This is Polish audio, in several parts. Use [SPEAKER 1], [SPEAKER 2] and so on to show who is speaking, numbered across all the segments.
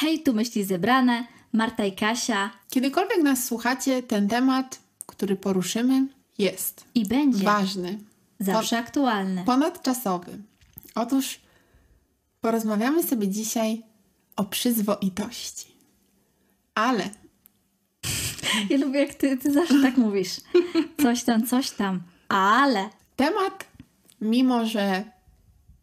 [SPEAKER 1] Hej, tu myśli zebrane, Marta i Kasia.
[SPEAKER 2] Kiedykolwiek nas słuchacie, ten temat, który poruszymy, jest
[SPEAKER 1] I będzie
[SPEAKER 2] ważny,
[SPEAKER 1] zawsze aktualny.
[SPEAKER 2] ponadczasowy. Otóż porozmawiamy sobie dzisiaj o przyzwoitości. Ale
[SPEAKER 1] Ja lubię, jak ty, ty zawsze tak mówisz. Coś tam, coś tam. Ale
[SPEAKER 2] temat, mimo że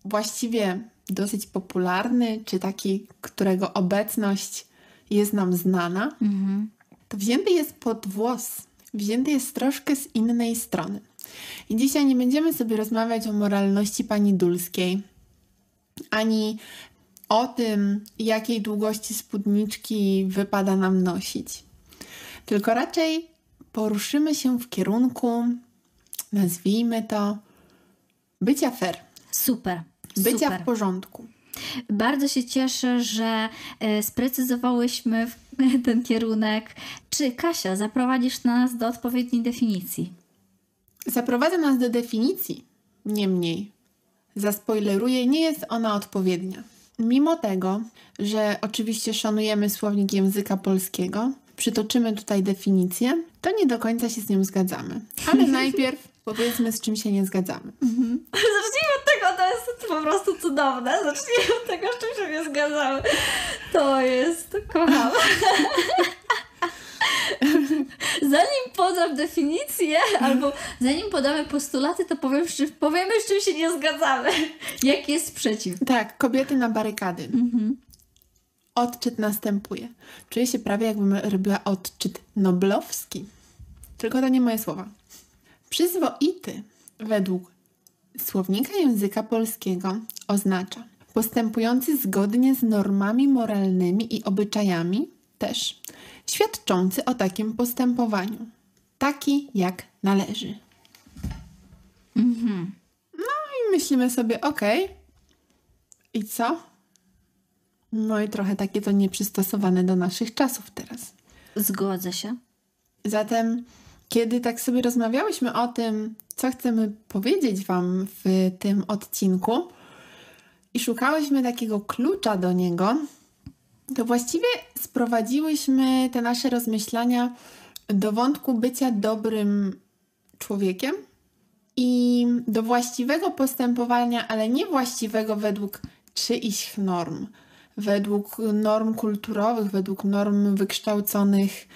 [SPEAKER 2] właściwie dosyć popularny, czy taki, którego obecność jest nam znana, to wzięty jest pod włos. Wzięty jest troszkę z innej strony. I dzisiaj nie będziemy sobie rozmawiać o moralności pani Dulskiej, ani o tym, jakiej długości spódniczki wypada nam nosić. Tylko raczej poruszymy się w kierunku, nazwijmy to, bycia fair,
[SPEAKER 1] super.
[SPEAKER 2] Bycia
[SPEAKER 1] super.
[SPEAKER 2] w porządku.
[SPEAKER 1] Bardzo się cieszę, że e, sprecyzowałyśmy ten kierunek. Czy Kasia, zaprowadzisz nas do odpowiedniej definicji?
[SPEAKER 2] Zaprowadza nas do definicji, niemniej zaspoileruję, nie jest ona odpowiednia. Mimo tego, że oczywiście szanujemy słownik języka polskiego, przytoczymy tutaj definicję, to nie do końca się z nią zgadzamy. Ale najpierw powiedzmy, z czym się nie zgadzamy.
[SPEAKER 1] Zacznijmy od tego, to jest po prostu cudowne. Zacznijmy od tego, z czym się nie zgadzamy. To jest, kocham. Zanim podam definicję, albo zanim podamy postulaty, to powiem, powiemy, z czym się nie zgadzamy. Jaki jest sprzeciw.
[SPEAKER 2] Tak, kobiety na barykady. Odczyt następuje. Czuję się prawie jakbym robiła odczyt noblowski. Tylko to nie moje słowa. Przyzwoity według słownika języka polskiego oznacza postępujący zgodnie z normami moralnymi i obyczajami, też świadczący o takim postępowaniu. Taki jak należy. No i myślimy sobie, okej, i co? No i trochę takie to nieprzystosowane do naszych czasów teraz.
[SPEAKER 1] Zgodzę się.
[SPEAKER 2] Zatem, kiedy tak sobie rozmawiałyśmy o tym, co chcemy powiedzieć Wam w tym odcinku i szukałyśmy takiego klucza do niego, to właściwie sprowadziłyśmy te nasze rozmyślania do wątku bycia dobrym człowiekiem i do właściwego postępowania, ale nie właściwego według czyichś norm, według norm kulturowych, według norm wykształconych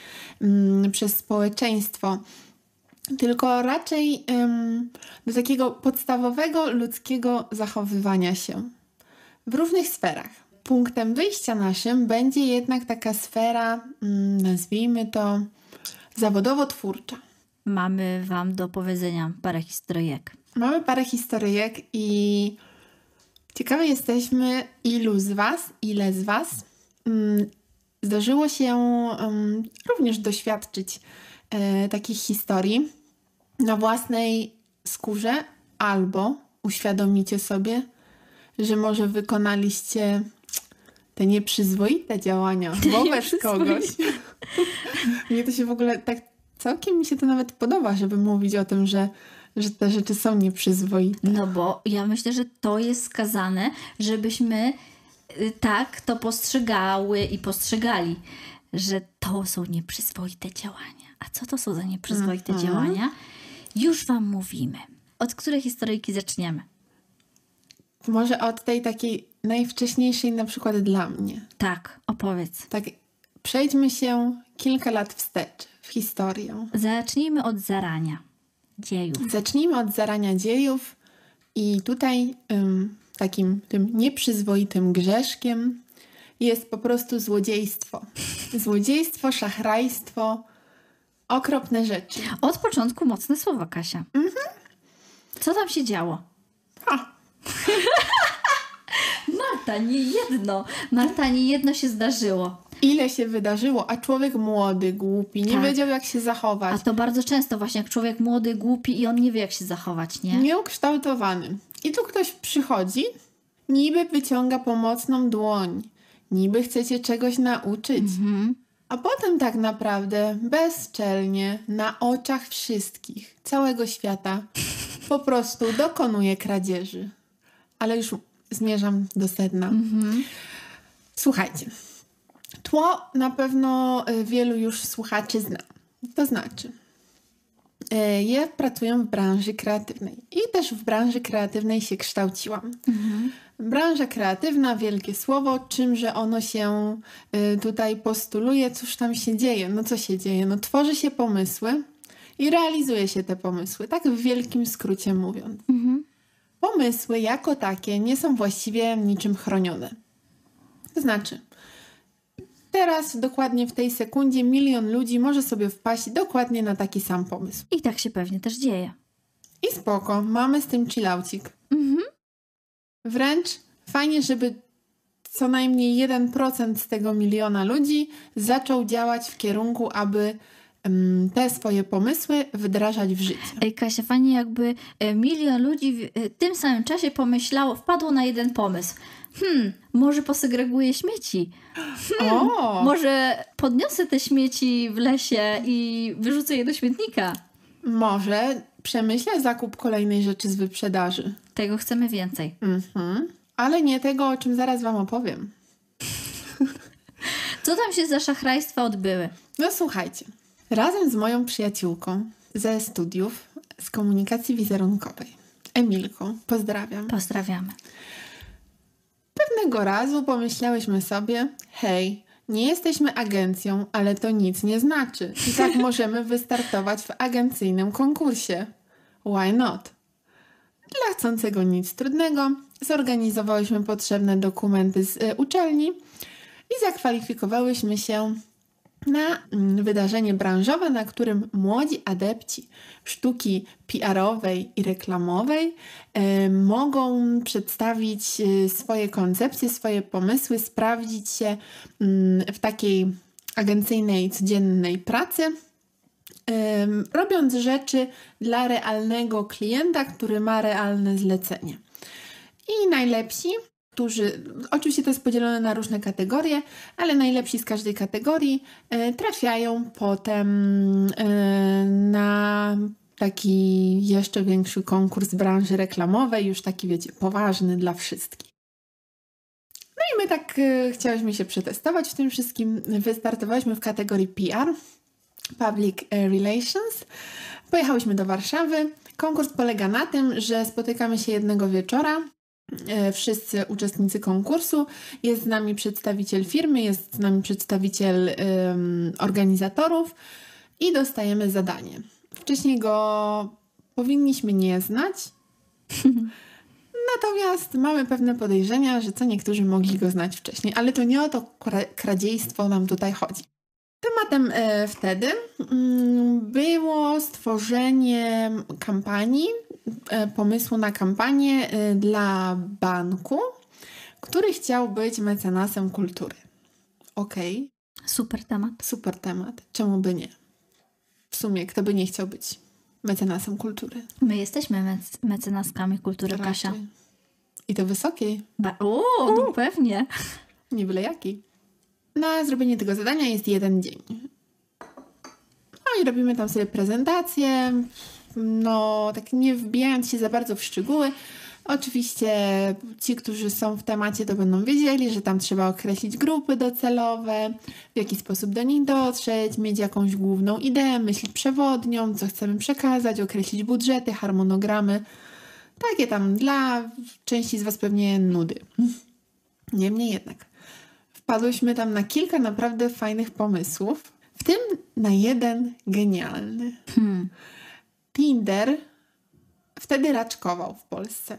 [SPEAKER 2] mm, przez społeczeństwo, tylko raczej ym, do takiego podstawowego ludzkiego zachowywania się w różnych sferach. Punktem wyjścia naszym będzie jednak taka sfera, mm, nazwijmy to, zawodowo-twórcza.
[SPEAKER 1] Mamy Wam do powiedzenia parę historyjek.
[SPEAKER 2] Mamy parę historyjek i ciekawe jesteśmy, ilu z Was, ile z Was mm, zdarzyło się mm, również doświadczyć e, takich historii na własnej skórze, albo uświadomicie sobie, że może wykonaliście te nieprzyzwoite działania wobec kogoś. Mnie to się w ogóle tak całkiem mi się to nawet podoba, żeby mówić o tym, że, że te rzeczy są nieprzyzwoite.
[SPEAKER 1] No bo ja myślę, że to jest skazane, żebyśmy y, tak to postrzegały i postrzegali, że to są nieprzyzwoite działania. A co to są za nieprzyzwoite
[SPEAKER 2] Mhm.
[SPEAKER 1] działania? Już Wam mówimy. Od której historyjki zaczniemy?
[SPEAKER 2] Może od tej takiej najwcześniejszej na przykład dla mnie.
[SPEAKER 1] Tak, opowiedz.
[SPEAKER 2] Tak, przejdźmy się kilka lat wstecz w historię.
[SPEAKER 1] Zacznijmy od zarania dziejów.
[SPEAKER 2] Zacznijmy od zarania dziejów i tutaj ym, takim tym nieprzyzwoitym grzeszkiem jest po prostu złodziejstwo. Złodziejstwo, szachrajstwo, okropne rzeczy.
[SPEAKER 1] Od początku mocne słowa, Kasia. Co tam się działo?
[SPEAKER 2] Ha,
[SPEAKER 1] Marta, nie jedno. Marta, nie jedno się zdarzyło.
[SPEAKER 2] Ile się wydarzyło, a człowiek młody, głupi, nie
[SPEAKER 1] Tak.
[SPEAKER 2] wiedział jak się zachować.
[SPEAKER 1] A to bardzo często właśnie jak człowiek młody, głupi i on nie wie jak się zachować, nie?
[SPEAKER 2] Nieukształtowany. I tu ktoś przychodzi, niby wyciąga pomocną dłoń, niby chce cię czegoś nauczyć, a potem tak naprawdę bezczelnie, na oczach wszystkich, całego świata, po prostu dokonuje kradzieży. Ale już zmierzam do sedna. Słuchajcie, Tło na pewno y, wielu już słuchaczy zna. To znaczy, y, ja pracuję w branży kreatywnej i też w branży kreatywnej się kształciłam. Branża kreatywna, wielkie słowo, czymże ono się y, tutaj postuluje, cóż tam się dzieje? No co się dzieje? No tworzy się pomysły i realizuje się te pomysły, tak w wielkim skrócie mówiąc. Pomysły jako takie nie są właściwie niczym chronione. To znaczy, teraz dokładnie w tej sekundzie milion ludzi może sobie wpaść dokładnie na taki sam pomysł.
[SPEAKER 1] I tak się pewnie też dzieje.
[SPEAKER 2] I spoko, mamy z tym chillaucik. Wręcz fajnie, żeby co najmniej 1% z tego miliona ludzi zaczął działać w kierunku, aby te swoje pomysły wdrażać w życie.
[SPEAKER 1] Ej, Kasia, fajnie jakby e, milion ludzi w e, tym samym czasie pomyślało, wpadło na jeden pomysł. Hmm, może posegreguję śmieci.
[SPEAKER 2] O!
[SPEAKER 1] Może podniosę te śmieci w lesie i wyrzucę je do śmietnika.
[SPEAKER 2] Może przemyślę zakup kolejnej rzeczy z wyprzedaży.
[SPEAKER 1] Tego chcemy więcej.
[SPEAKER 2] Mhm. Ale nie tego, o czym zaraz Wam opowiem.
[SPEAKER 1] Co tam się za szachrajstwa odbyły?
[SPEAKER 2] No słuchajcie, razem z moją przyjaciółką ze studiów z komunikacji wizerunkowej, Emilką, pozdrawiam.
[SPEAKER 1] Pozdrawiamy.
[SPEAKER 2] Pewnego razu pomyślałyśmy sobie, hej, nie jesteśmy agencją, ale to nic nie znaczy. I tak możemy wystartować w agencyjnym konkursie. Why not? Dla chcącego nic trudnego, zorganizowałyśmy potrzebne dokumenty z y, uczelni i zakwalifikowałyśmy się na mm, wydarzenie branżowe, na którym młodzi adepci sztuki PR-owej i reklamowej e, mogą przedstawić e, swoje koncepcje, swoje pomysły, sprawdzić się mm, w takiej agencyjnej, codziennej pracy, em, robiąc rzeczy dla realnego klienta, który ma realne zlecenie. I najlepsi, którzy, oczywiście to jest podzielone na różne kategorie, ale najlepsi z każdej kategorii e, trafiają potem e, na taki jeszcze większy konkurs branży reklamowej, już taki, wiecie, poważny dla wszystkich. No i my tak e, chciałyśmy się przetestować w tym wszystkim. Wystartowałyśmy w kategorii PR, Public Relations. Pojechałyśmy do Warszawy. Konkurs polega na tym, że spotykamy się jednego wieczora. E, Wszyscy uczestnicy konkursu. Jest z nami przedstawiciel firmy, jest z nami przedstawiciel organizatorów i dostajemy zadanie. Wcześniej go powinniśmy nie znać. Natomiast mamy pewne podejrzenia, że co niektórzy mogli go znać wcześniej, ale to nie o to kra- kradziejstwo nam tutaj chodzi. Tematem e, wtedy mm, było stworzenie kampanii, pomysłu na kampanię e, dla banku, który chciał być mecenasem kultury. Okej,
[SPEAKER 1] Super temat.
[SPEAKER 2] super temat. Czemu by nie? W sumie, kto by nie chciał być mecenasem kultury?
[SPEAKER 1] My jesteśmy mec- mecenaskami kultury, Kasia.
[SPEAKER 2] Raczej. I to wysokiej,
[SPEAKER 1] Ba- o, no pewnie.
[SPEAKER 2] nie byle jakiej. Na zrobienie tego zadania jest jeden dzień. No i robimy tam sobie prezentację, no tak nie wbijając się za bardzo w szczegóły. Oczywiście ci, którzy są w temacie, to będą wiedzieli, że tam trzeba określić grupy docelowe, w jaki sposób do nich dotrzeć, mieć jakąś główną ideę, myśl przewodnią, co chcemy przekazać, określić budżety, harmonogramy. Takie tam dla części z Was pewnie nudy. Niemniej jednak, wpadłyśmy tam na kilka naprawdę fajnych pomysłów, w tym na jeden genialny.
[SPEAKER 1] Hmm.
[SPEAKER 2] Tinder wtedy raczkował w Polsce.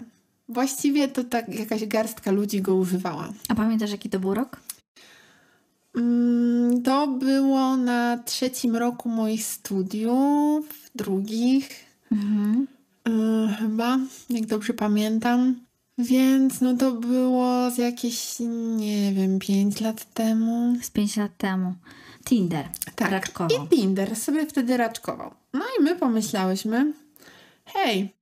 [SPEAKER 2] Właściwie to tak jakaś garstka ludzi go używała.
[SPEAKER 1] A pamiętasz, jaki to był rok?
[SPEAKER 2] Mm, To było na trzecim roku moich studiów, drugich
[SPEAKER 1] Mhm.
[SPEAKER 2] yy, chyba, jak dobrze pamiętam. Więc no to było z jakieś, nie wiem, 5 lat temu.
[SPEAKER 1] Z 5 lat temu. Tinder.
[SPEAKER 2] Tak.
[SPEAKER 1] Raczkował.
[SPEAKER 2] I Tinder sobie wtedy raczkował. No i my pomyślałyśmy, hej,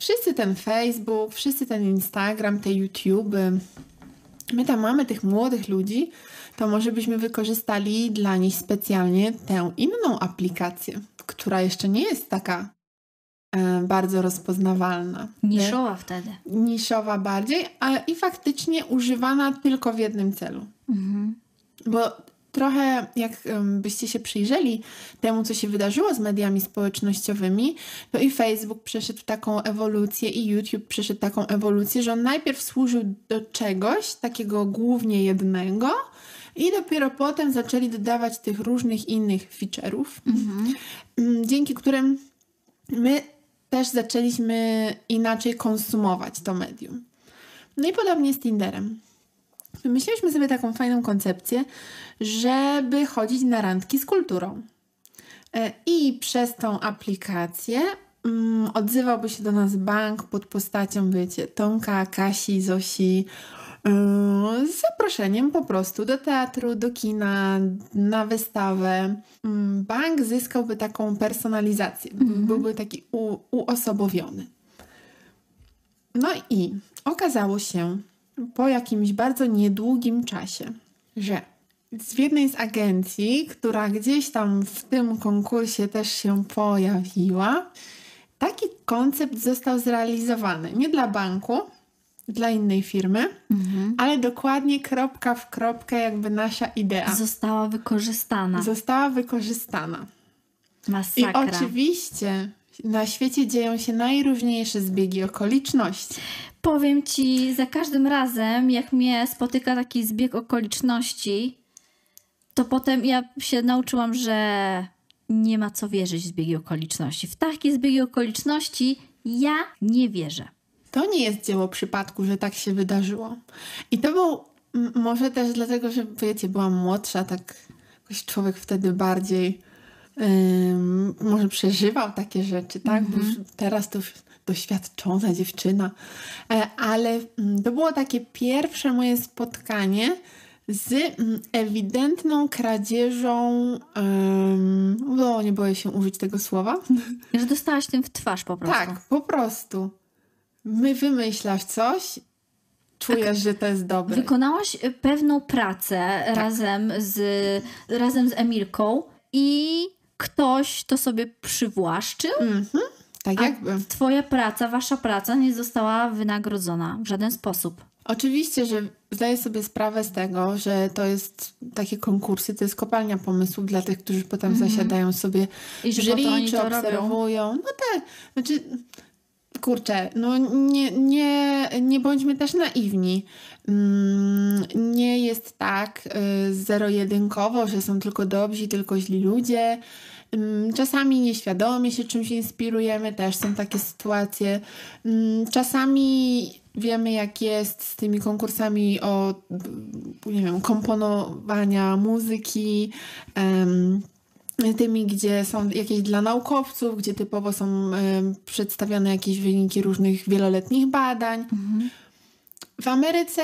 [SPEAKER 2] wszyscy ten Facebook, wszyscy ten Instagram, te YouTube, my tam mamy tych młodych ludzi, to może byśmy wykorzystali dla nich specjalnie tę inną aplikację, która jeszcze nie jest taka e, bardzo rozpoznawalna.
[SPEAKER 1] Niszowa wtedy.
[SPEAKER 2] Niszowa bardziej, a i faktycznie używana tylko w jednym celu.
[SPEAKER 1] Mhm.
[SPEAKER 2] Bo trochę jak em, byście się przyjrzeli temu, co się wydarzyło z mediami społecznościowymi, to i Facebook przeszedł taką ewolucję, i YouTube przeszedł taką ewolucję, że on najpierw służył do czegoś takiego głównie jednego, i dopiero potem zaczęli dodawać tych różnych innych feature'ów, mm, dzięki którym my też zaczęliśmy inaczej konsumować to medium. No i podobnie z Tinderem. Wymyśliliśmy sobie taką fajną koncepcję, żeby chodzić na randki z kulturą. E, I przez tą aplikację mm, odzywałby się do nas bank pod postacią, wiecie, Tomka, Kasi, Zosi, yy, z zaproszeniem po prostu do teatru, do kina, na wystawę. Mm, Bank zyskałby taką personalizację, byłby taki u, uosobowiony. No i okazało się po jakimś bardzo niedługim czasie, że z jednej z agencji, która gdzieś tam w tym konkursie też się pojawiła, taki koncept został zrealizowany. Nie dla banku, dla innej firmy, ale dokładnie kropka w kropkę, jakby nasza idea
[SPEAKER 1] Została wykorzystana.
[SPEAKER 2] została wykorzystana. I
[SPEAKER 1] Masakra.
[SPEAKER 2] oczywiście na świecie dzieją się najróżniejsze zbiegi okoliczności.
[SPEAKER 1] Powiem ci, za każdym razem, jak mnie spotyka taki zbieg okoliczności, to potem ja się nauczyłam, że nie ma co wierzyć w zbiegi okoliczności. W takie zbiegi okoliczności ja nie wierzę.
[SPEAKER 2] To nie jest dzieło przypadku, że tak się wydarzyło. I to był może też dlatego, że wiecie, byłam młodsza, tak jakoś człowiek wtedy bardziej ym, może przeżywał takie rzeczy, tak? Bo już teraz to już doświadczona dziewczyna. E, ale mm, to było takie pierwsze moje spotkanie z mm, ewidentną kradzieżą, ym, bo nie boję się użyć tego słowa,
[SPEAKER 1] Że dostałaś tym w twarz po prostu.
[SPEAKER 2] tak, po prostu. My wymyślasz coś, czujesz, że to jest dobre.
[SPEAKER 1] Wykonałaś pewną pracę
[SPEAKER 2] Tak.
[SPEAKER 1] razem, z, razem z Emilką i ktoś to sobie przywłaszczył,
[SPEAKER 2] tak
[SPEAKER 1] a
[SPEAKER 2] jakby.
[SPEAKER 1] twoja praca, wasza praca nie została wynagrodzona w żaden sposób.
[SPEAKER 2] Oczywiście, że zdaję sobie sprawę z tego, że to jest takie konkursy, to jest kopalnia pomysłów dla tych, którzy potem zasiadają sobie.
[SPEAKER 1] I
[SPEAKER 2] jury, czy
[SPEAKER 1] to robią.
[SPEAKER 2] obserwują. No tak, znaczy kurczę, no nie, nie, nie bądźmy też naiwni. Mm, Nie jest tak y, zero-jedynkowo, że są tylko dobrzy, tylko źli ludzie. Czasami nieświadomie się czymś inspirujemy, też są takie sytuacje. Czasami wiemy, jak jest z tymi konkursami o, nie wiem, komponowania muzyki, tymi, gdzie są jakieś dla naukowców, gdzie typowo są em, przedstawione jakieś wyniki różnych wieloletnich badań. W Ameryce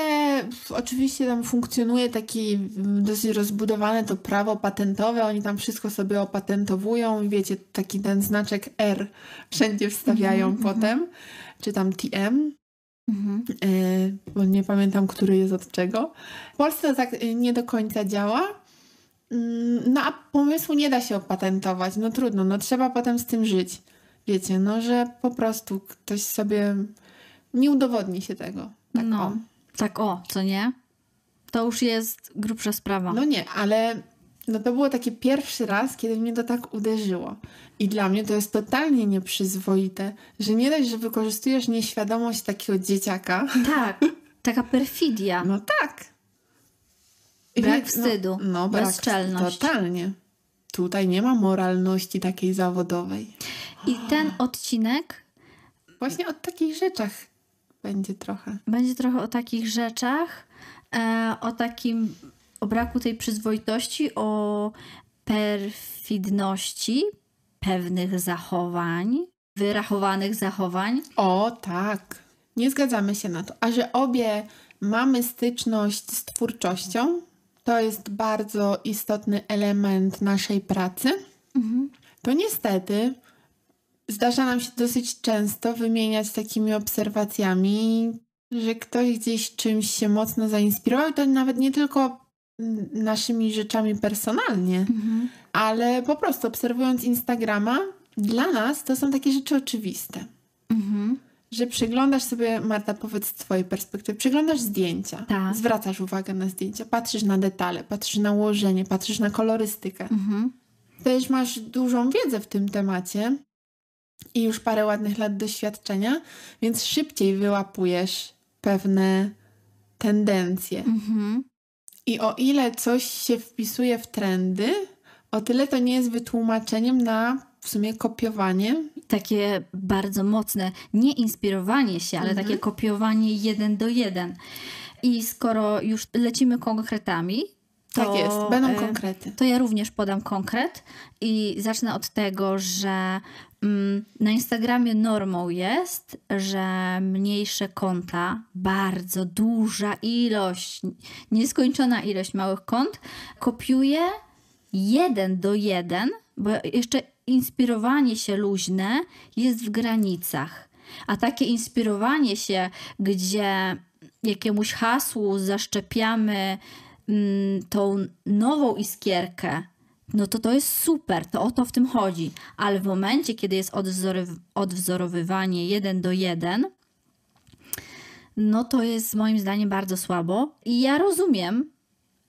[SPEAKER 2] oczywiście tam funkcjonuje taki mm, dosyć rozbudowane to prawo patentowe, oni tam wszystko sobie opatentowują i wiecie, taki ten znaczek R wszędzie wstawiają potem, czy tam TM,
[SPEAKER 1] Mhm.
[SPEAKER 2] e, bo nie pamiętam, który jest od czego. W Polsce to tak e, nie do końca działa. Mm, No a pomysłu nie da się opatentować, no trudno, no trzeba potem z tym żyć. Wiecie, no że po prostu ktoś sobie nie udowodni się tego. Tak
[SPEAKER 1] no,
[SPEAKER 2] o.
[SPEAKER 1] tak o, co nie? To już jest grubsza sprawa.
[SPEAKER 2] No nie, ale no to było taki pierwszy raz, kiedy mnie to tak uderzyło. I dla mnie to jest totalnie nieprzyzwoite, że nie dość, że wykorzystujesz nieświadomość takiego dzieciaka.
[SPEAKER 1] Tak, taka perfidia.
[SPEAKER 2] No tak. I
[SPEAKER 1] Brak
[SPEAKER 2] wie-
[SPEAKER 1] wstydu,
[SPEAKER 2] No, no brak
[SPEAKER 1] bezczelność.
[SPEAKER 2] Totalnie. Tutaj nie ma moralności takiej zawodowej.
[SPEAKER 1] I ten odcinek
[SPEAKER 2] Właśnie o takich rzeczach będzie trochę.
[SPEAKER 1] będzie trochę o takich rzeczach, e, o takim, o braku tej przyzwoitości, o perfidności pewnych zachowań, wyrachowanych zachowań.
[SPEAKER 2] O tak. Nie zgadzamy się na to. A że obie mamy styczność z twórczością, to jest bardzo istotny element naszej pracy, to niestety zdarza nam się dosyć często wymieniać takimi obserwacjami, że ktoś gdzieś czymś się mocno zainspirował, i to nawet nie tylko naszymi rzeczami personalnie, ale po prostu obserwując Instagrama, dla nas to są takie rzeczy oczywiste
[SPEAKER 1] Mhm.
[SPEAKER 2] że przyglądasz sobie, Marta, powiedz z twojej perspektywy, przyglądasz zdjęcia,
[SPEAKER 1] Tak.
[SPEAKER 2] zwracasz uwagę na zdjęcia, patrzysz na detale, patrzysz na ułożenie, patrzysz na kolorystykę.
[SPEAKER 1] Mhm.
[SPEAKER 2] Też masz dużą wiedzę w tym temacie i już parę ładnych lat doświadczenia, więc szybciej wyłapujesz pewne tendencje.
[SPEAKER 1] Mhm.
[SPEAKER 2] I o ile coś się wpisuje w trendy, o tyle to nie jest wytłumaczeniem na w sumie kopiowanie.
[SPEAKER 1] Takie bardzo mocne, nie inspirowanie się, ale
[SPEAKER 2] Mhm.
[SPEAKER 1] takie kopiowanie jeden do jeden. I skoro już lecimy konkretami, to,
[SPEAKER 2] tak jest, będą
[SPEAKER 1] e,
[SPEAKER 2] konkrety.
[SPEAKER 1] To ja również podam konkret i zacznę od tego, że mm, na Instagramie normą jest, że mniejsze konta, bardzo duża ilość, nieskończona ilość małych kont kopiuje jeden do jeden, bo jeszcze inspirowanie się luźne jest w granicach. A takie inspirowanie się, gdzie jakiemuś hasłu zaszczepiamy tą nową iskierkę, no to to jest super, to o to w tym chodzi. Ale w momencie, kiedy jest odwzorowywanie jeden do jeden, no to jest moim zdaniem bardzo słabo. I ja rozumiem,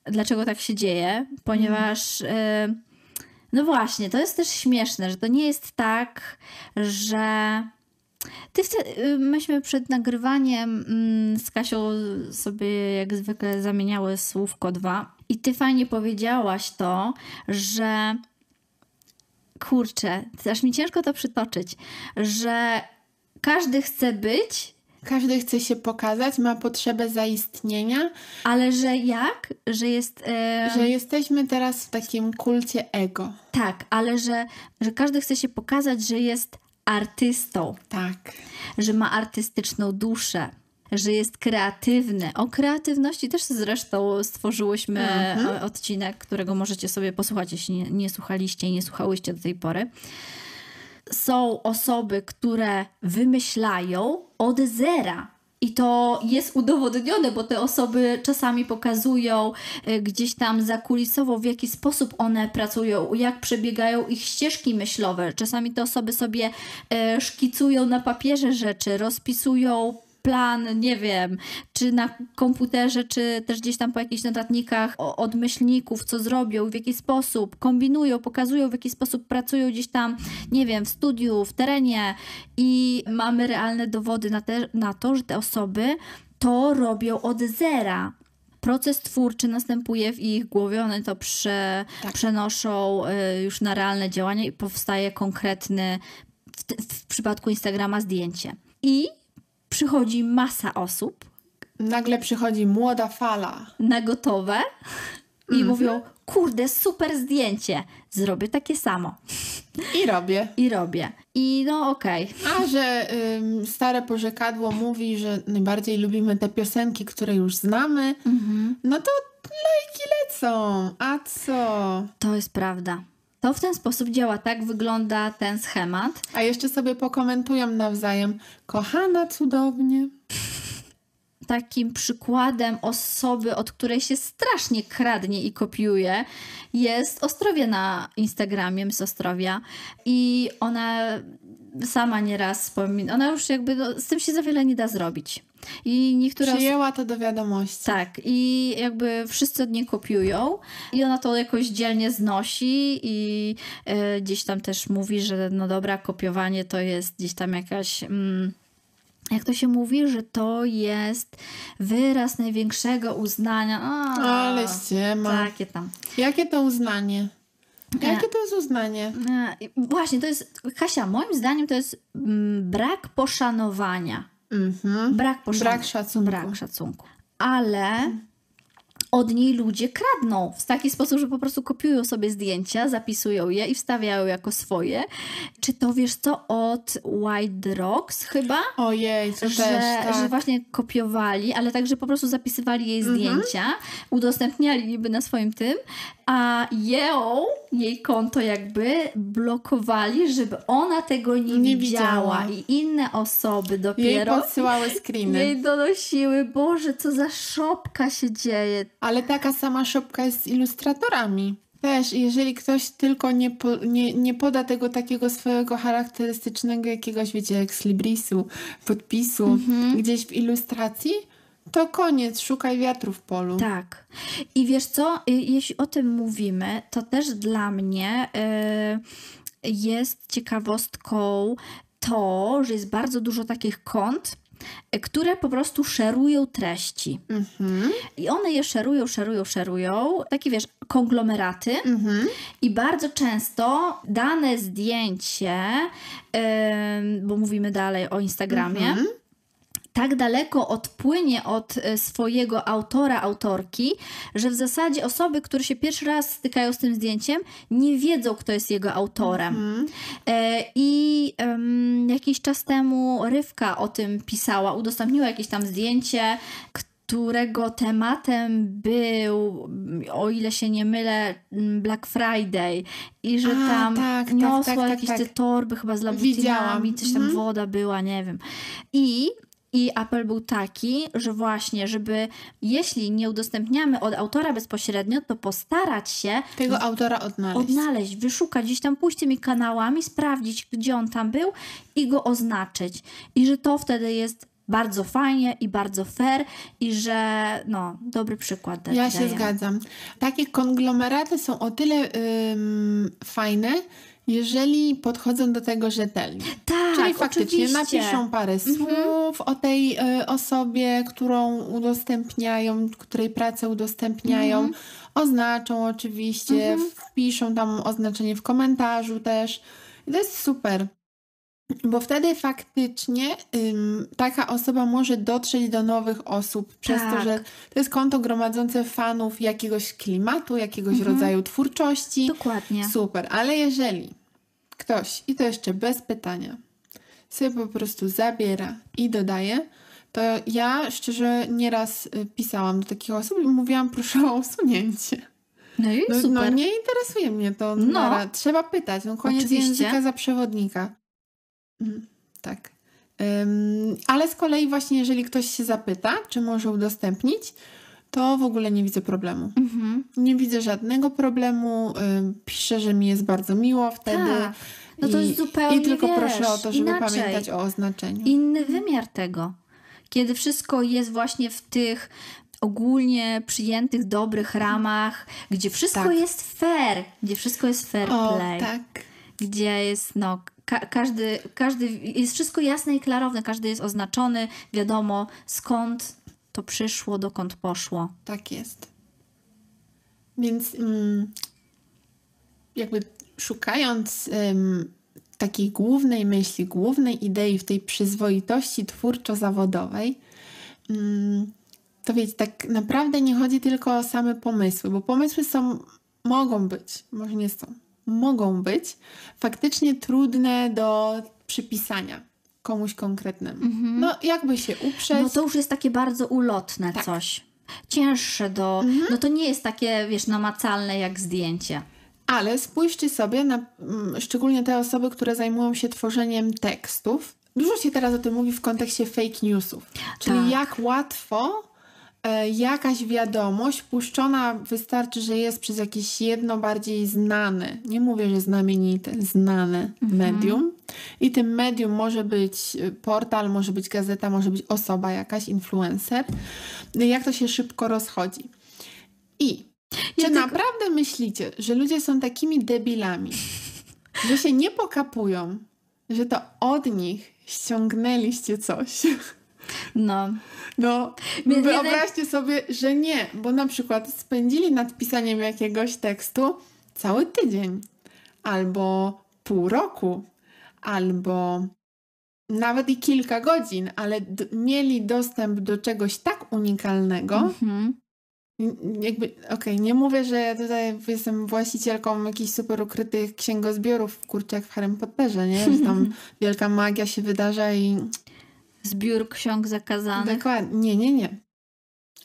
[SPEAKER 1] dlaczego tak się dzieje, ponieważ e, no właśnie, to jest też śmieszne, że to nie jest tak, że ty wtedy, myśmy przed nagrywaniem mm, z Kasią sobie jak zwykle zamieniały słówko dwa i ty fajnie powiedziałaś to, że kurczę, aż mi ciężko to przytoczyć, że każdy chce być,
[SPEAKER 2] Każdy chce się pokazać, ma potrzebę zaistnienia,
[SPEAKER 1] ale że jak? Że jest... e,
[SPEAKER 2] że jesteśmy teraz w takim kulcie ego.
[SPEAKER 1] Tak, ale że, że każdy chce się pokazać, że jest artystą,
[SPEAKER 2] Tak.
[SPEAKER 1] że ma artystyczną duszę, że jest kreatywny. O kreatywności też zresztą stworzyłyśmy
[SPEAKER 2] Mhm.
[SPEAKER 1] e, odcinek, którego możecie sobie posłuchać, jeśli nie, nie słuchaliście i nie słuchałyście do tej pory. Są osoby, które wymyślają od zera. I to jest udowodnione, bo te osoby czasami pokazują e, gdzieś tam zakulisowo, w jaki sposób one pracują, jak przebiegają ich ścieżki myślowe. Czasami te osoby sobie e, szkicują na papierze rzeczy, rozpisują plan, nie wiem, czy na komputerze, czy też gdzieś tam po jakichś notatnikach od myślników, co zrobią, w jaki sposób, kombinują, pokazują, w jaki sposób pracują gdzieś tam, nie wiem, w studiu, w terenie i mamy realne dowody na, te, na to, że te osoby to robią od zera. Proces twórczy następuje w ich głowie, one to prze,
[SPEAKER 2] Tak.
[SPEAKER 1] przenoszą y, już na realne działania i powstaje konkretny, w, w przypadku Instagrama, zdjęcie. I przychodzi masa osób
[SPEAKER 2] Nagle przychodzi młoda fala.
[SPEAKER 1] na gotowe i mówią: Kurde, super zdjęcie, zrobię takie samo.
[SPEAKER 2] I robię.
[SPEAKER 1] I robię. I no okej.
[SPEAKER 2] A że ym, stare porzekadło mówi, że najbardziej lubimy te piosenki, które już znamy, no to lajki lecą. A co?
[SPEAKER 1] To jest prawda. To w ten sposób działa, tak wygląda ten schemat.
[SPEAKER 2] A jeszcze sobie pokomentują nawzajem. Kochana, cudownie.
[SPEAKER 1] Takim przykładem osoby, od której się strasznie kradnie i kopiuje, jest Ostrowia na Instagramie, z Ostrowia. I ona sama nieraz wspomina, ona już jakby, no, z tym się za wiele nie da zrobić. I niektóre.
[SPEAKER 2] Przyjęła to do wiadomości.
[SPEAKER 1] Tak, i jakby wszyscy od niej kopiują i ona to jakoś dzielnie znosi i e, gdzieś tam też mówi, że no dobra, kopiowanie to jest gdzieś tam jakaś... Mm, jak to się mówi, że to jest wyraz największego uznania. A,
[SPEAKER 2] Ale ściema.
[SPEAKER 1] Takie tam.
[SPEAKER 2] Jakie to uznanie? Jakie to jest uznanie?
[SPEAKER 1] E, Właśnie, to jest, Kasia, moim zdaniem to jest mm, brak poszanowania.
[SPEAKER 2] Mhm.
[SPEAKER 1] Brak poszanowania.
[SPEAKER 2] Brak szacunku.
[SPEAKER 1] Brak szacunku. Ale od niej ludzie kradną w taki sposób, że po prostu kopiują sobie zdjęcia, zapisują je i wstawiają jako swoje. Czy to wiesz co od White Rocks chyba?
[SPEAKER 2] Ojej, to
[SPEAKER 1] że,
[SPEAKER 2] też, tak.
[SPEAKER 1] że właśnie kopiowali, ale także po prostu zapisywali jej
[SPEAKER 2] Mhm.
[SPEAKER 1] zdjęcia, udostępniali niby na swoim tym, a ją, jej konto jakby blokowali, żeby ona tego nie,
[SPEAKER 2] Nie
[SPEAKER 1] widziała.
[SPEAKER 2] widziała.
[SPEAKER 1] i inne osoby
[SPEAKER 2] Jej
[SPEAKER 1] dopiero
[SPEAKER 2] podsyłały screeny.
[SPEAKER 1] jej donosiły. Boże, co za szopka się dzieje.
[SPEAKER 2] Ale taka sama szopka jest z ilustratorami. też, jeżeli ktoś tylko nie, po, nie, nie poda tego takiego swojego charakterystycznego jakiegoś, wiecie, ekslibrisu, podpisu
[SPEAKER 1] Mhm.
[SPEAKER 2] gdzieś w ilustracji, to koniec, szukaj wiatru w polu.
[SPEAKER 1] Tak. I wiesz co, y, jeśli o tym mówimy, to też dla mnie y, jest ciekawostką to, że jest bardzo dużo takich kont, które po prostu szerują treści.
[SPEAKER 2] Mhm,
[SPEAKER 1] I one je szerują, szerują, szerują. Takie wiesz, konglomeraty.
[SPEAKER 2] mhm.
[SPEAKER 1] I bardzo często dane zdjęcie, ym, bo mówimy dalej o Instagramie,
[SPEAKER 2] Mhm.
[SPEAKER 1] Tak daleko odpłynie od e, swojego autora, autorki, że w zasadzie osoby, które się pierwszy raz stykają z tym zdjęciem, nie wiedzą, kto jest jego autorem.
[SPEAKER 2] Mhm.
[SPEAKER 1] E, I em, jakiś czas temu Rywka o tym pisała, udostępniła jakieś tam zdjęcie, którego tematem był, o ile się nie mylę, Black Friday i że
[SPEAKER 2] A,
[SPEAKER 1] tam
[SPEAKER 2] tak, tak,
[SPEAKER 1] niosła
[SPEAKER 2] tak, tak,
[SPEAKER 1] jakieś
[SPEAKER 2] tak.
[SPEAKER 1] te torby chyba z
[SPEAKER 2] Widziałam.
[SPEAKER 1] coś tam
[SPEAKER 2] Mhm.
[SPEAKER 1] woda była, nie wiem. I i apel był taki, że właśnie, żeby jeśli nie udostępniamy od autora bezpośrednio, to postarać się
[SPEAKER 2] Tego autora odnaleźć.
[SPEAKER 1] odnaleźć, wyszukać, gdzieś tam pójść tymi kanałami, sprawdzić, gdzie on tam był i go oznaczyć. I że to wtedy jest bardzo fajnie i bardzo fair i że no, dobry przykład da-
[SPEAKER 2] Ja się
[SPEAKER 1] dajemy.
[SPEAKER 2] zgadzam. Takie konglomeraty są o tyle ym, fajne, jeżeli podchodzą do tego rzetelnie.
[SPEAKER 1] Tak,
[SPEAKER 2] Czyli faktycznie
[SPEAKER 1] oczywiście. Mhm.
[SPEAKER 2] napiszą parę słów o tej y, osobie, którą udostępniają, której pracę udostępniają,
[SPEAKER 1] Mhm.
[SPEAKER 2] oznaczą oczywiście, wpiszą tam oznaczenie w komentarzu też. I to jest super. Bo wtedy faktycznie ym, taka osoba może dotrzeć do nowych osób przez to,
[SPEAKER 1] Tak.
[SPEAKER 2] że to jest konto gromadzące fanów jakiegoś klimatu, jakiegoś
[SPEAKER 1] Mhm.
[SPEAKER 2] rodzaju twórczości.
[SPEAKER 1] Dokładnie.
[SPEAKER 2] Super, ale jeżeli ktoś, i to jeszcze bez pytania, sobie po prostu zabiera i dodaje, to ja szczerze nieraz y, pisałam do takich osób i mówiłam, proszę o usunięcie.
[SPEAKER 1] No i
[SPEAKER 2] No,
[SPEAKER 1] super.
[SPEAKER 2] no nie interesuje mnie to.
[SPEAKER 1] No.
[SPEAKER 2] Nara. Trzeba pytać. No koniec
[SPEAKER 1] Oczywiście.
[SPEAKER 2] języka za przewodnika. Mm, tak. Ale z kolei właśnie jeżeli ktoś się zapyta, czy może udostępnić, to w ogóle nie widzę problemu.
[SPEAKER 1] Mhm.
[SPEAKER 2] Nie widzę żadnego problemu. Piszę, że mi jest bardzo miło wtedy.
[SPEAKER 1] Tak. No to
[SPEAKER 2] I,
[SPEAKER 1] jest zupełnie,
[SPEAKER 2] I tylko
[SPEAKER 1] wiesz,
[SPEAKER 2] proszę o to, żeby
[SPEAKER 1] inaczej.
[SPEAKER 2] pamiętać o oznaczeniu.
[SPEAKER 1] Inny wymiar tego. Kiedy wszystko jest właśnie w tych ogólnie przyjętych, dobrych ramach, gdzie wszystko
[SPEAKER 2] Tak.
[SPEAKER 1] jest fair, gdzie wszystko jest fair
[SPEAKER 2] o,
[SPEAKER 1] play.
[SPEAKER 2] tak.
[SPEAKER 1] gdzie jest no, ka- każdy, każdy, jest wszystko jasne i klarowne, każdy jest oznaczony, wiadomo skąd to przyszło, dokąd poszło.
[SPEAKER 2] Tak jest. Więc mm, jakby szukając takiej głównej myśli, głównej idei w tej przyzwoitości twórczo-zawodowej, ym, to wiecie, tak naprawdę nie chodzi tylko o same pomysły, bo pomysły są, mogą być, może nie są, mogą być faktycznie trudne do przypisania komuś konkretnemu. No jakby się uprzeć.
[SPEAKER 1] No to już jest takie bardzo ulotne
[SPEAKER 2] Tak.
[SPEAKER 1] coś. Cięższe do. No to nie jest takie, wiesz, namacalne jak zdjęcie.
[SPEAKER 2] Ale spójrzcie sobie na mm, szczególnie te osoby, które zajmują się tworzeniem tekstów. Dużo się teraz o tym mówi w kontekście fake newsów. Czyli
[SPEAKER 1] Tak.
[SPEAKER 2] jak łatwo jakaś wiadomość puszczona wystarczy, że jest przez jakieś jedno bardziej znane, nie mówię, że znamienite, znane medium. I tym medium może być e, portal, może być gazeta, może być osoba jakaś, influencer. Jak to się szybko rozchodzi. I czy
[SPEAKER 1] Ja tylko-
[SPEAKER 2] naprawdę myślicie, że ludzie są takimi debilami, że się nie pokapują, że to od nich ściągnęliście coś?
[SPEAKER 1] No.
[SPEAKER 2] No,
[SPEAKER 1] Mnie- mnie
[SPEAKER 2] wyobraźcie sobie, że nie, bo na przykład spędzili nad pisaniem jakiegoś tekstu cały tydzień, albo pół roku, albo nawet i kilka godzin, ale mieli dostęp do czegoś tak unikalnego,
[SPEAKER 1] Mhm.
[SPEAKER 2] Jakby, okej, nie mówię, że ja tutaj jestem właścicielką jakichś super ukrytych księgozbiorów, kurczę, jak w Harry Potterze, nie? Że tam wielka magia się wydarza i...
[SPEAKER 1] Zbiór ksiąg zakazanych.
[SPEAKER 2] Dokładnie, nie, nie, nie.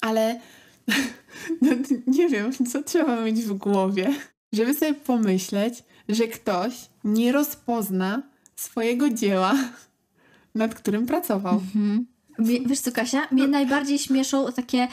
[SPEAKER 2] Ale no, nie wiem, co trzeba mieć w głowie, żeby sobie pomyśleć, że ktoś nie rozpozna swojego dzieła, nad którym pracował.
[SPEAKER 1] Mhm. Wie- Wiesz co, Kasia? Mnie najbardziej śmieszą takie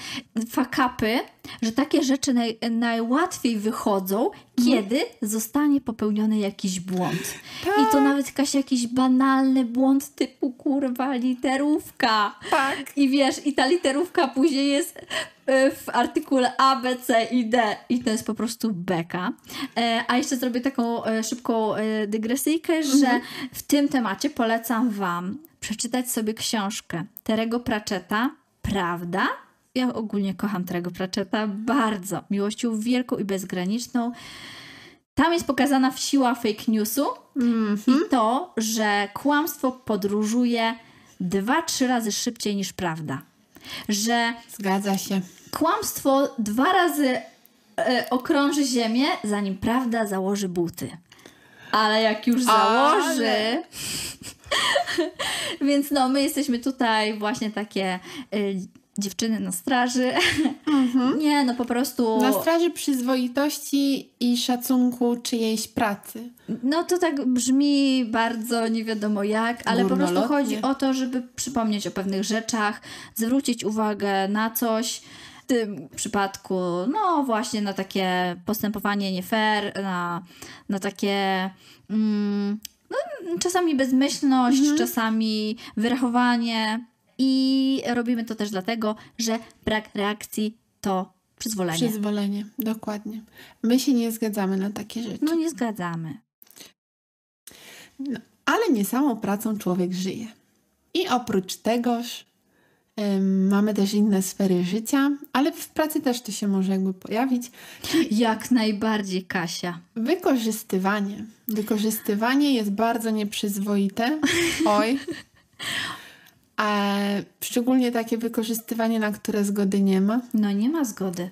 [SPEAKER 1] fakapy, że takie rzeczy naj, najłatwiej wychodzą, kiedy zostanie popełniony jakiś błąd. I to nawet jakaś jakiś banalny błąd typu kurwa literówka.
[SPEAKER 2] Tak.
[SPEAKER 1] I wiesz, i ta literówka później jest e, w artykule A, B, C i D i to jest po prostu beka. E, A jeszcze zrobię taką e, szybką dygresyjkę, że w tym temacie polecam Wam przeczytać sobie książkę Terego Pratchetta Prawda? Ja ogólnie kocham Terego Pratchetta bardzo. Miłością wielką i bezgraniczną. Tam jest pokazana siła fake newsu i to, że kłamstwo podróżuje dwa, trzy razy szybciej niż prawda. Że
[SPEAKER 2] Zgadza się.
[SPEAKER 1] kłamstwo dwa razy e, okrąży ziemię, zanim prawda założy buty. Ale jak już założy.
[SPEAKER 2] Ale-
[SPEAKER 1] Więc no, my jesteśmy tutaj właśnie takie y, dziewczyny na straży. Nie, no po prostu.
[SPEAKER 2] Mhm. Na straży przyzwoitości i szacunku czyjejś pracy.
[SPEAKER 1] No to tak brzmi bardzo nie wiadomo jak, ale po prostu chodzi o to, żeby przypomnieć o pewnych rzeczach, zwrócić uwagę na coś. W tym przypadku, no właśnie na takie postępowanie nie fair, na, na takie mm, no, czasami bezmyślność, czasami wyrachowanie. I robimy to też dlatego, że brak reakcji to przyzwolenie.
[SPEAKER 2] Przyzwolenie, dokładnie. My się nie zgadzamy na takie rzeczy.
[SPEAKER 1] No nie zgadzamy.
[SPEAKER 2] No, ale nie samą pracą człowiek żyje. I oprócz tegoż mamy też inne sfery życia, ale w pracy też to się może jakby pojawić.
[SPEAKER 1] Jak najbardziej, Kasia.
[SPEAKER 2] Wykorzystywanie. Wykorzystywanie jest bardzo nieprzyzwoite. Oj. A szczególnie takie wykorzystywanie, na które zgody nie ma.
[SPEAKER 1] No nie ma zgody.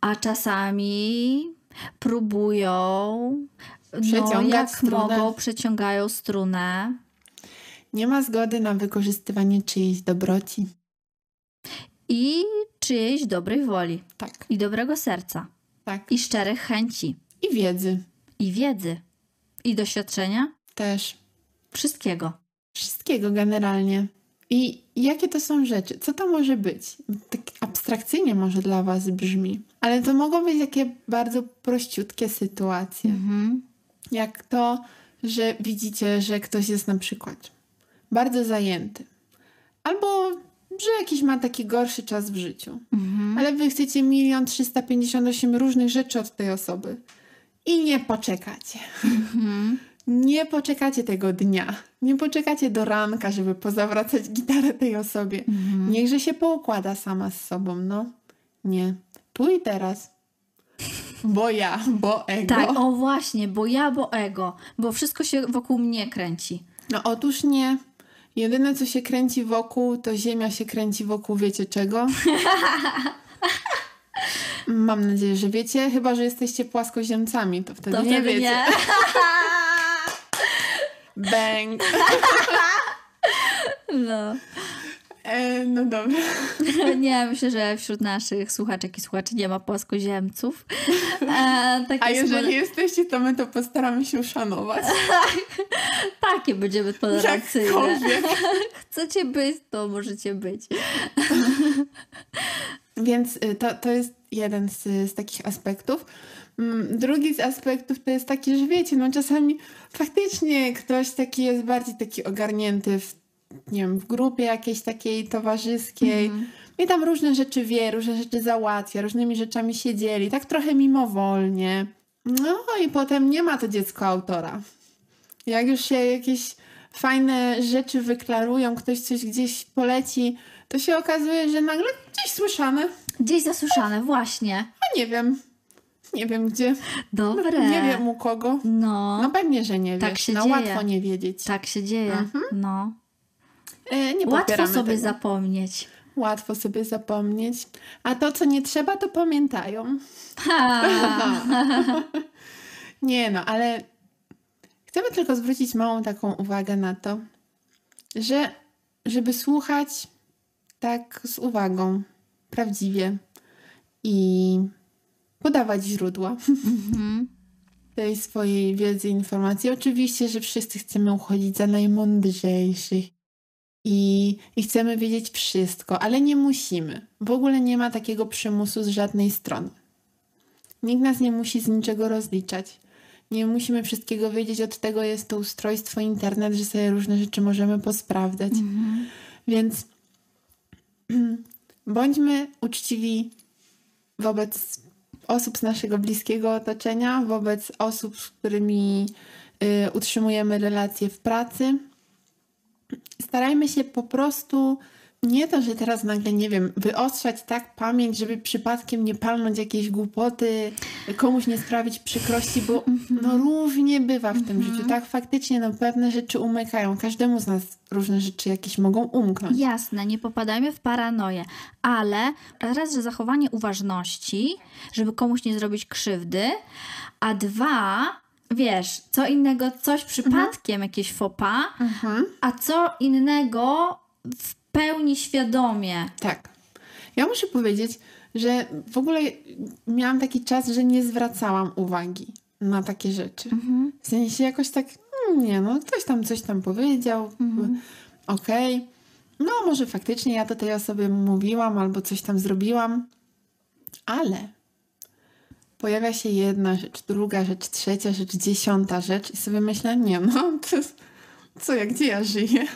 [SPEAKER 1] A czasami próbują, no jak
[SPEAKER 2] strunę.
[SPEAKER 1] mogą, przeciągają strunę.
[SPEAKER 2] Nie ma zgody na wykorzystywanie czyjejś dobroci.
[SPEAKER 1] I czyjejś dobrej woli,
[SPEAKER 2] Tak,
[SPEAKER 1] i dobrego serca,
[SPEAKER 2] tak.
[SPEAKER 1] i szczerych chęci,
[SPEAKER 2] I wiedzy
[SPEAKER 1] i wiedzy, i doświadczenia,
[SPEAKER 2] też.
[SPEAKER 1] wszystkiego.
[SPEAKER 2] Wszystkiego generalnie. I jakie to są rzeczy? Co to może być? Tak abstrakcyjnie może dla Was brzmi, ale to mogą być takie bardzo prościutkie sytuacje.
[SPEAKER 1] Mhm.
[SPEAKER 2] Jak to, że widzicie, że ktoś jest na przykład bardzo zajęty, albo że jakiś ma taki gorszy czas w życiu,
[SPEAKER 1] Mhm.
[SPEAKER 2] ale Wy chcecie milion trzysta pięćdziesiąt osiem różnych rzeczy od tej osoby i nie poczekacie.
[SPEAKER 1] Mhm.
[SPEAKER 2] Nie poczekacie tego dnia. Nie poczekacie do ranka, żeby pozawracać gitarę tej osobie.
[SPEAKER 1] Mhm.
[SPEAKER 2] Niechże się poukłada sama z sobą, no. Nie. Tu i teraz. Bo ja, bo ego.
[SPEAKER 1] Tak, o właśnie, bo ja, bo ego, bo wszystko się wokół mnie kręci.
[SPEAKER 2] No otóż nie. Jedyne, co się kręci wokół, to ziemia się kręci wokół wiecie czego? Mam nadzieję, że wiecie. Chyba, że jesteście płaskoziemcami, to wtedy
[SPEAKER 1] To
[SPEAKER 2] nie
[SPEAKER 1] wtedy
[SPEAKER 2] wiecie.
[SPEAKER 1] nie.
[SPEAKER 2] Bang.
[SPEAKER 1] No.
[SPEAKER 2] E, no dobra.
[SPEAKER 1] Nie, myślę, że wśród naszych słuchaczek i słuchaczy nie ma płaskoziemców. E, takie,
[SPEAKER 2] A jeżeli
[SPEAKER 1] smo-
[SPEAKER 2] jesteście, to my to postaramy się uszanować.
[SPEAKER 1] takie będziemy tolerancyjne. Chcecie być, to możecie być.
[SPEAKER 2] Więc y, to, to jest jeden z, z takich aspektów. Mm, Drugi z aspektów to jest taki, że wiecie, no czasami faktycznie ktoś taki jest bardziej taki ogarnięty w, nie wiem, w grupie jakiejś takiej towarzyskiej i tam różne rzeczy wie, różne rzeczy załatwia, różnymi rzeczami się dzieli, tak trochę mimowolnie. No i potem nie ma to dziecko autora. Jak już się jakieś fajne rzeczy wyklarują, ktoś coś gdzieś poleci, to się okazuje, że nagle gdzieś słyszane.
[SPEAKER 1] Gdzieś zasłyszane, właśnie.
[SPEAKER 2] A nie wiem. Nie wiem gdzie.
[SPEAKER 1] Dobre.
[SPEAKER 2] Nie wiem u kogo.
[SPEAKER 1] No,
[SPEAKER 2] No pewnie, że nie
[SPEAKER 1] Tak
[SPEAKER 2] wiesz.
[SPEAKER 1] się
[SPEAKER 2] no
[SPEAKER 1] dzieje.
[SPEAKER 2] łatwo nie wiedzieć.
[SPEAKER 1] tak się dzieje. No.
[SPEAKER 2] E, nie
[SPEAKER 1] Łatwo sobie
[SPEAKER 2] tego.
[SPEAKER 1] zapomnieć.
[SPEAKER 2] Łatwo sobie zapomnieć. A to, co nie trzeba, to pamiętają. Nie no, ale chcemy tylko zwrócić małą taką uwagę na to, że żeby słuchać tak z uwagą, prawdziwie i podawać źródła
[SPEAKER 1] Mhm.
[SPEAKER 2] tej swojej wiedzy, informacji. Oczywiście, że wszyscy chcemy uchodzić za najmądrzejszych i, i chcemy wiedzieć wszystko, ale nie musimy. W ogóle nie ma takiego przymusu z żadnej strony. Nikt nas nie musi z niczego rozliczać. Nie musimy wszystkiego wiedzieć, od tego jest to ustrojstwo internet, że sobie różne rzeczy możemy posprawdzać.
[SPEAKER 1] Mhm.
[SPEAKER 2] Więc bądźmy uczciwi wobec osób z naszego bliskiego otoczenia, wobec osób, z którymi y, utrzymujemy relacje w pracy. Starajmy się po prostu nie to, że teraz nagle, nie wiem, wyostrzać tak pamięć, żeby przypadkiem nie palnąć jakiejś głupoty, komuś nie sprawić przykrości, bo no różnie bywa w tym życiu, tak? Faktycznie no pewne rzeczy umykają. Każdemu z nas różne rzeczy jakieś mogą umknąć.
[SPEAKER 1] Jasne, nie popadajmy w paranoję, ale raz, że zachowanie uważności, żeby komuś nie zrobić krzywdy, a dwa, wiesz, co innego, coś przypadkiem, jakieś fopa,
[SPEAKER 2] Mhm.
[SPEAKER 1] a co innego w pełni świadomie.
[SPEAKER 2] Tak. Ja muszę powiedzieć, że w ogóle miałam taki czas, że nie zwracałam uwagi na takie rzeczy. W sensie jakoś tak, mm, nie no, ktoś tam coś tam powiedział, okej. No może faktycznie ja to tej osobie mówiłam albo coś tam zrobiłam, ale pojawia się jedna rzecz, druga rzecz, trzecia rzecz, dziesiąta rzecz i sobie myślę, nie no, to, co ja, gdzie ja żyję?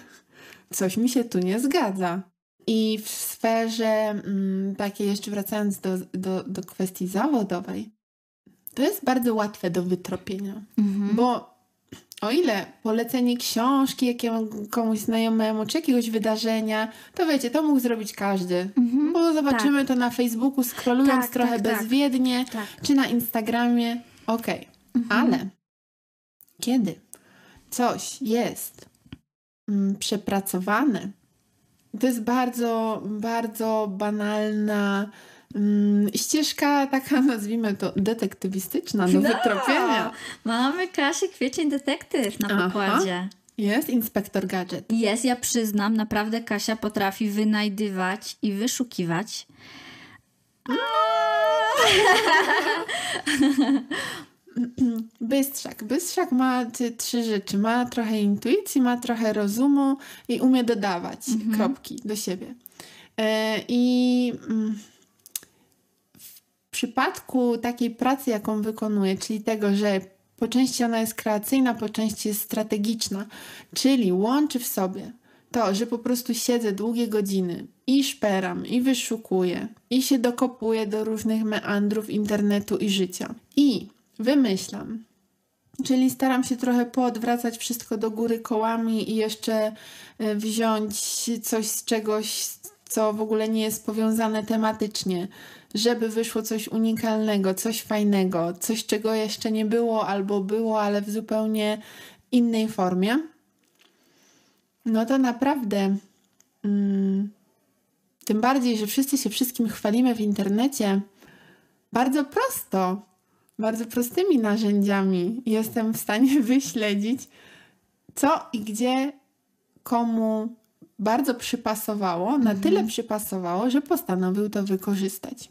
[SPEAKER 2] Coś mi się tu nie zgadza. I w sferze mm, takiej, jeszcze wracając do, do, do kwestii zawodowej, to jest bardzo łatwe do wytropienia. Bo o ile polecenie książki jakiemuś znajomemu czy jakiegoś wydarzenia, to wiecie, to mógł zrobić każdy. Bo zobaczymy to na Facebooku, scrollując
[SPEAKER 1] Mhm. Tak,
[SPEAKER 2] trochę
[SPEAKER 1] tak, tak.
[SPEAKER 2] bezwiednie,
[SPEAKER 1] Tak.
[SPEAKER 2] czy na Instagramie. Okej. Ale kiedy coś jest mm, przepracowane, to jest bardzo, bardzo banalna mm, ścieżka, taka nazwijmy to detektywistyczna do
[SPEAKER 1] No,
[SPEAKER 2] wytropienia.
[SPEAKER 1] Mamy Kasię Kwiecień Detektyw na
[SPEAKER 2] Aha.
[SPEAKER 1] pokładzie.
[SPEAKER 2] Jest inspektor gadżet.
[SPEAKER 1] Jest, ja przyznam, naprawdę Kasia potrafi wynajdywać i wyszukiwać.
[SPEAKER 2] Bystrzak. Bystrzak ma trzy rzeczy. Ma trochę intuicji, ma trochę rozumu i umie dodawać kropki do siebie. E, I mm, w przypadku takiej pracy, jaką wykonuje, czyli tego, że po części ona jest kreacyjna, po części jest strategiczna, czyli łączy w sobie to, że po prostu siedzę długie godziny i szperam, i wyszukuję, i się dokopuję do różnych meandrów internetu i życia. I wymyślam. Czyli staram się trochę poodwracać wszystko do góry kołami i jeszcze e, wziąć coś z czegoś, co w ogóle nie jest powiązane tematycznie, żeby wyszło coś unikalnego, coś fajnego, coś czego jeszcze nie było albo było, ale w zupełnie innej formie. No to naprawdę. Mm, tym bardziej, że wszyscy się wszystkim chwalimy w internecie. Bardzo prosto, bardzo prostymi narzędziami jestem w stanie wyśledzić, co i gdzie komu bardzo przypasowało, na tyle przypasowało, że postanowił to wykorzystać.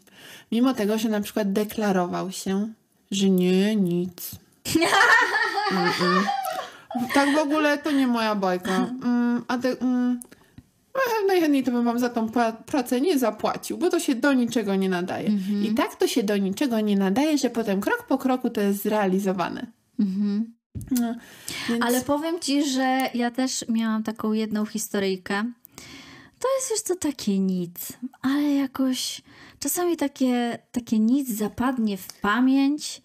[SPEAKER 2] Mimo tego, że na przykład deklarował się, że nie, nic. Mm-mm. Tak w ogóle to nie moja bajka. Mm, a te, mm, e, najchętniej to bym wam za tą pra- pracę nie zapłacił, bo to się do niczego nie nadaje. I tak to się do niczego nie nadaje, że potem krok po kroku to jest zrealizowane. No, więc...
[SPEAKER 1] Ale powiem ci, że ja też miałam taką jedną historyjkę. To jest już to takie nic, ale jakoś czasami takie, takie nic zapadnie w pamięć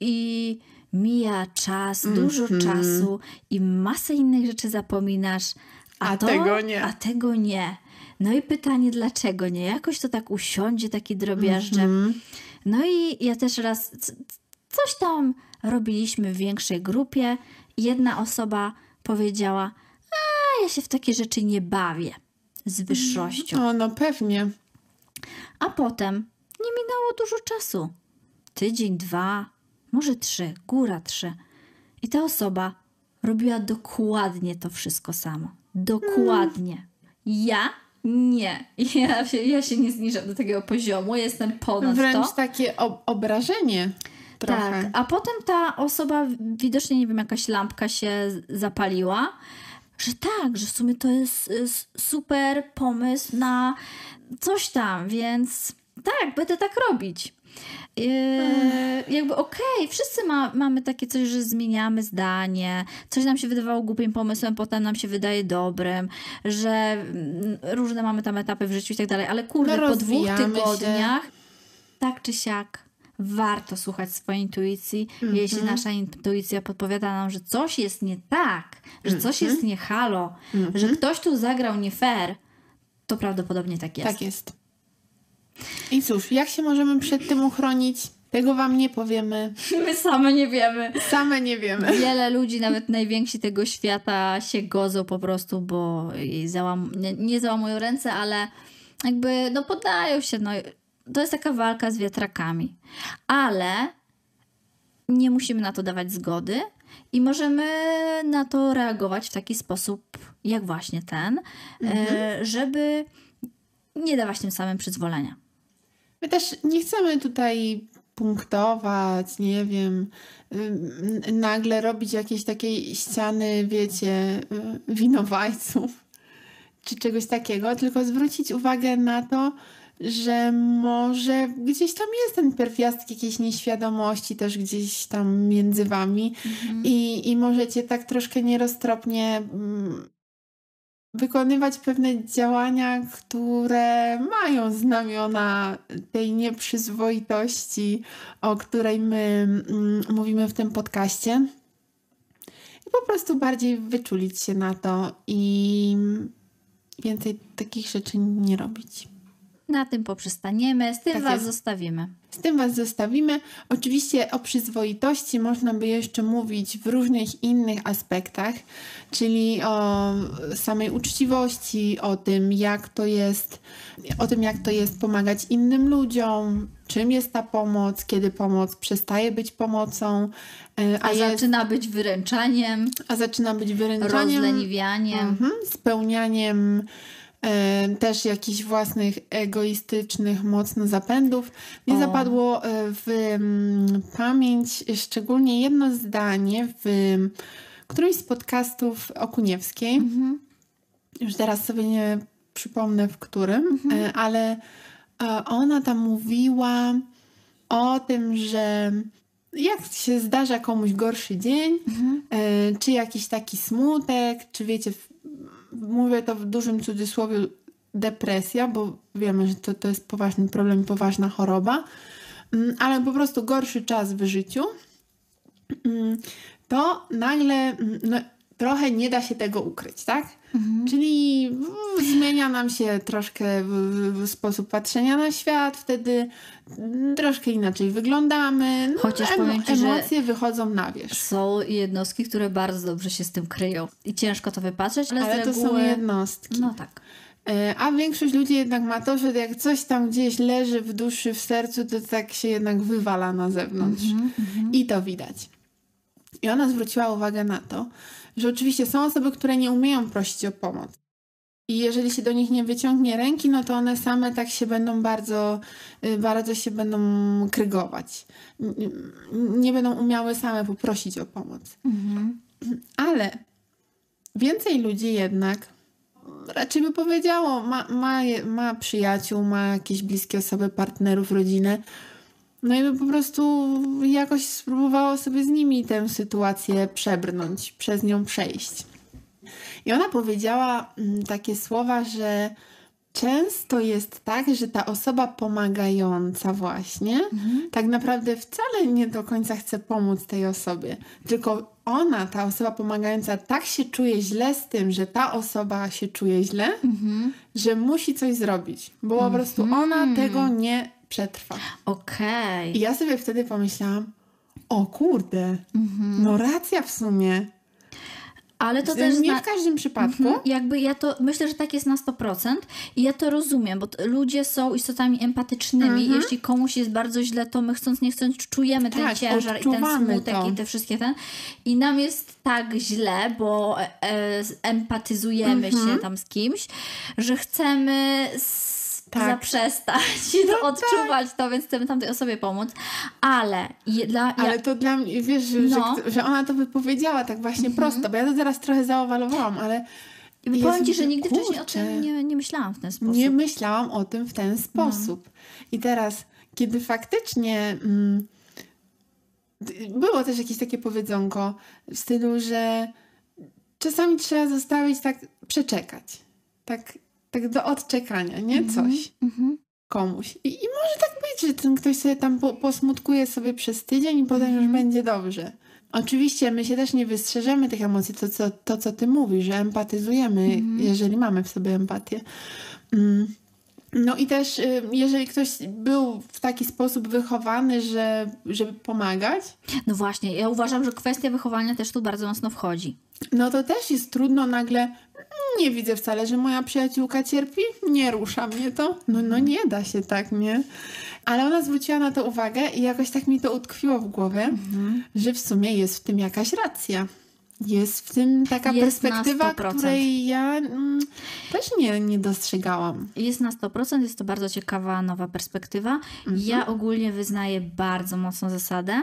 [SPEAKER 1] i mija czas, dużo
[SPEAKER 2] Mhm.
[SPEAKER 1] czasu i masę innych rzeczy zapominasz. A,
[SPEAKER 2] A
[SPEAKER 1] to,
[SPEAKER 2] tego nie.
[SPEAKER 1] A tego nie. No i pytanie, dlaczego nie? Jakoś to tak usiądzie, taki drobiażdżem.
[SPEAKER 2] Mhm.
[SPEAKER 1] No i ja też raz coś tam robiliśmy w większej grupie jedna osoba powiedziała, a ja się w takie rzeczy nie bawię z wyższością.
[SPEAKER 2] O, no pewnie.
[SPEAKER 1] A potem nie minęło dużo czasu. Tydzień, dwa, może trzy, góra trzy. I ta osoba robiła dokładnie to wszystko samo. Dokładnie. Ja nie. Ja się, ja się nie zniżam do takiego poziomu, jestem ponad
[SPEAKER 2] Wręcz
[SPEAKER 1] to.
[SPEAKER 2] takie ob- obrażenie trochę.
[SPEAKER 1] Tak, a potem ta osoba, widocznie, nie wiem, jakaś lampka się zapaliła. że tak, że w sumie to jest y, super pomysł na coś tam, więc tak, będę tak robić. Yy, jakby okej, okay, wszyscy ma, mamy takie coś, że zmieniamy zdanie, coś nam się wydawało głupim pomysłem, potem nam się wydaje dobrym, że mm, różne mamy tam etapy w życiu i tak dalej, ale kurde, no po dwóch tygodniach, się. tak czy siak, warto słuchać swojej intuicji. Mm -hmm. Jeśli nasza intuicja podpowiada nam, że coś jest nie tak, że coś mm -hmm. jest nie halo, mm -hmm. że ktoś tu zagrał nie fair, to prawdopodobnie tak jest.
[SPEAKER 2] Tak jest. I cóż, jak się możemy przed tym uchronić? Tego wam nie powiemy.
[SPEAKER 1] My same nie wiemy.
[SPEAKER 2] Same nie wiemy.
[SPEAKER 1] Wiele ludzi, nawet najwięksi tego świata, się godzą po prostu, bo załam nie, nie załamują ręce, ale jakby no poddają się. No, to jest taka walka z wiatrakami. Ale nie musimy na to dawać zgody i możemy na to reagować w taki sposób, jak właśnie ten, mhm. E, żeby nie dawać tym samym przyzwolenia.
[SPEAKER 2] My też nie chcemy tutaj punktować, nie wiem, nagle robić jakiejś takiej ściany, wiecie, y, winowajców czy czegoś takiego, tylko zwrócić uwagę na to, że może gdzieś tam jest ten pierwiastek jakiejś nieświadomości też gdzieś tam między wami mhm. i, i możecie tak troszkę nieroztropnie mm, wykonywać pewne działania, które mają znamiona tej nieprzyzwoitości, o której my mm, mówimy w tym podcaście. I po prostu bardziej wyczulić się na to i więcej takich rzeczy nie robić.
[SPEAKER 1] Na tym poprzestaniemy, z tym tak Was jest. zostawimy.
[SPEAKER 2] Z tym Was zostawimy. Oczywiście o przyzwoitości można by jeszcze mówić w różnych innych aspektach, czyli o samej uczciwości, o tym, jak to jest, o tym, jak to jest pomagać innym ludziom, czym jest ta pomoc, kiedy pomoc przestaje być pomocą,
[SPEAKER 1] e, a, a jest, zaczyna być wyręczaniem,
[SPEAKER 2] a zaczyna być wyręczaniem,
[SPEAKER 1] rozleniwianiem,
[SPEAKER 2] mhm, spełnianiem też jakichś własnych egoistycznych mocno zapędów. Mi o. zapadło e, w pamięć szczególnie jedno zdanie w którymś z podcastów Okuniewskiej. Mhm. Już teraz sobie nie przypomnę w którym, mhm. E, ale e, ona tam mówiła o tym, że jak się zdarza komuś gorszy dzień, mhm. czy jakiś taki smutek, czy wiecie, mówię to w dużym cudzysłowie, depresja, bo wiemy, że to, to jest poważny problem, poważna choroba, mm, ale po prostu gorszy czas w życiu, mm, to nagle mm, no, trochę nie da się tego ukryć, tak? Mhm. Czyli zmienia nam się troszkę sposób patrzenia na świat, wtedy troszkę inaczej wyglądamy. No, Chociaż em, powiem ci, emocje wychodzą na wierzch.
[SPEAKER 1] Są jednostki, które bardzo dobrze się z tym kryją i ciężko to wypatrzeć, ale, ale
[SPEAKER 2] to reguły... są jednostki.
[SPEAKER 1] No tak.
[SPEAKER 2] E, a większość ludzi jednak ma to, że jak coś tam gdzieś leży w duszy, w sercu, to tak się jednak wywala na zewnątrz. Mm -hmm. I to widać. I ona zwróciła uwagę na to, że oczywiście są osoby, które nie umieją prosić o pomoc. I jeżeli się do nich nie wyciągnie ręki, no to one same tak się będą bardzo, y, bardzo się będą krygować. Nie będą umiały same poprosić o pomoc. Mhm. Ale więcej ludzi jednak raczej by powiedziało, ma, ma, ma przyjaciół, ma jakieś bliskie osoby, partnerów, rodzinę, no i by po prostu jakoś spróbowało sobie z nimi tę sytuację przebrnąć, przez nią przejść. I ona powiedziała mm, takie słowa, że często jest tak, że ta osoba pomagająca właśnie mhm. tak naprawdę wcale nie do końca chce pomóc tej osobie, tylko ona, ta osoba pomagająca, tak się czuje źle z tym, że ta osoba się czuje źle, mhm. że musi coś zrobić, bo po prostu ona mhm. tego nie przetrwa.
[SPEAKER 1] Okej. Okay.
[SPEAKER 2] I ja sobie wtedy pomyślałam, o kurde, mhm. no racja w sumie.
[SPEAKER 1] Ale to też.
[SPEAKER 2] Nie w każdym przypadku. Mhm.
[SPEAKER 1] Jakby ja to myślę, że tak jest na 100% i ja to rozumiem, bo ludzie są istotami empatycznymi. Mhm. Jeśli komuś jest bardzo źle, to my chcąc, nie chcąc, czujemy tak, ten ciężar i ten smutek to. i te wszystkie ten. I nam jest tak źle, bo e, e empatyzujemy mhm. się tam z kimś, że chcemy. Z tak. zaprzestać no, odczuwać tak. to, więc chcemy tamtej osobie pomóc. Ale dla...
[SPEAKER 2] Ale ja... to dla mnie, wiesz, że, no. że, że, ona to wypowiedziała tak właśnie mhm. prosto, bo ja to teraz trochę zaowalowałam, ale...
[SPEAKER 1] I powiem Ci, że nigdy kurczę, wcześniej o tym nie, nie myślałam w ten sposób.
[SPEAKER 2] Nie myślałam o tym w ten sposób. No. I teraz, kiedy faktycznie... Mm, było też jakieś takie powiedzonko w stylu, że czasami trzeba zostawić tak, przeczekać. Tak, tak do odczekania, nie? Mm -hmm. Coś. Mm -hmm. Komuś. I, I, może tak być, że ten ktoś sobie tam po, posmutkuje sobie przez tydzień i potem już mhm. będzie dobrze. Oczywiście my się też nie wystrzeżemy tych emocji, to co, to, co ty mówisz, że empatyzujemy, -hmm. jeżeli mamy w sobie empatię. Mm. No i też, y, jeżeli ktoś był w taki sposób wychowany, że, żeby pomagać.
[SPEAKER 1] No właśnie, ja uważam, że kwestia wychowania też tu bardzo mocno wchodzi.
[SPEAKER 2] No to też jest trudno nagle. Nie widzę wcale, że moja przyjaciółka cierpi, nie rusza mnie to. No, no nie da się tak, nie? Ale ona zwróciła na to uwagę i jakoś tak mi to utkwiło w głowie, mhm. że w sumie jest w tym jakaś racja. Jest w tym taka jest perspektywa, której ja mm, też nie, nie dostrzegałam.
[SPEAKER 1] Jest na 100%, jest to bardzo ciekawa nowa perspektywa. Mhm. Ja ogólnie wyznaję bardzo mocno zasadę,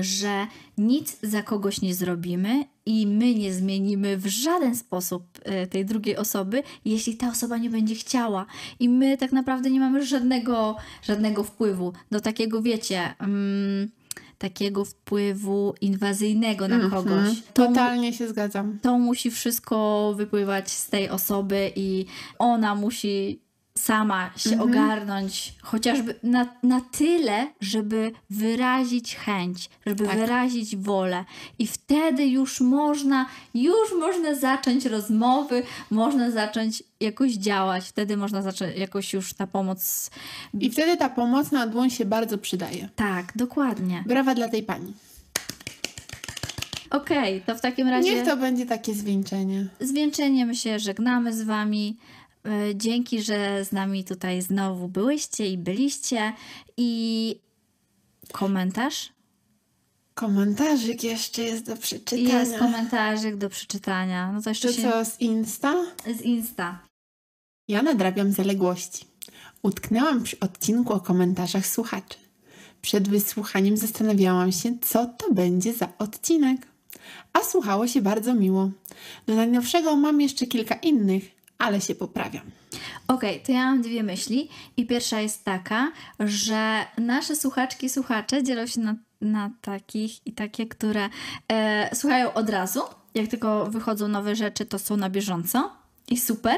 [SPEAKER 1] że nic za kogoś nie zrobimy i my nie zmienimy w żaden sposób e, tej drugiej osoby, jeśli ta osoba nie będzie chciała. I my tak naprawdę nie mamy żadnego, żadnego wpływu do takiego, wiecie. Um, takiego wpływu inwazyjnego na mm -hmm. kogoś.
[SPEAKER 2] To Totalnie się zgadzam.
[SPEAKER 1] To musi wszystko wypływać z tej osoby i ona musi sama się mhm. ogarnąć, chociażby na, na tyle, żeby wyrazić chęć, żeby tak. wyrazić wolę. I wtedy już można, już można zacząć rozmowy, można zacząć jakoś działać, wtedy można zacząć jakoś już ta pomoc.
[SPEAKER 2] I wtedy ta pomocna dłoń się bardzo przydaje.
[SPEAKER 1] Tak, dokładnie.
[SPEAKER 2] Brawa dla tej pani.
[SPEAKER 1] Okej, okay, to w takim razie.
[SPEAKER 2] Niech to będzie takie zwieńczenie.
[SPEAKER 1] Zwieńczeniem się żegnamy z Wami. E, dzięki, że z nami tutaj znowu byłyście i byliście. I komentarz?
[SPEAKER 2] Komentarzyk jeszcze jest do przeczytania.
[SPEAKER 1] Jest komentarzyk do przeczytania. No to jeszcze
[SPEAKER 2] to
[SPEAKER 1] się...
[SPEAKER 2] co, z Insta?
[SPEAKER 1] Z Insta.
[SPEAKER 2] Ja nadrabiam zaległości. Utknęłam przy odcinku o komentarzach słuchaczy. Przed wysłuchaniem zastanawiałam się, co to będzie za odcinek. A słuchało się bardzo miło. Do najnowszego mam jeszcze kilka innych, ale się poprawiam.
[SPEAKER 1] Okej, okay, to ja mam dwie myśli. I pierwsza jest taka, że nasze słuchaczki słuchacze dzielą się na, na takich i takie, które e, słuchają od razu. Jak tylko wychodzą nowe rzeczy, to są na bieżąco i super.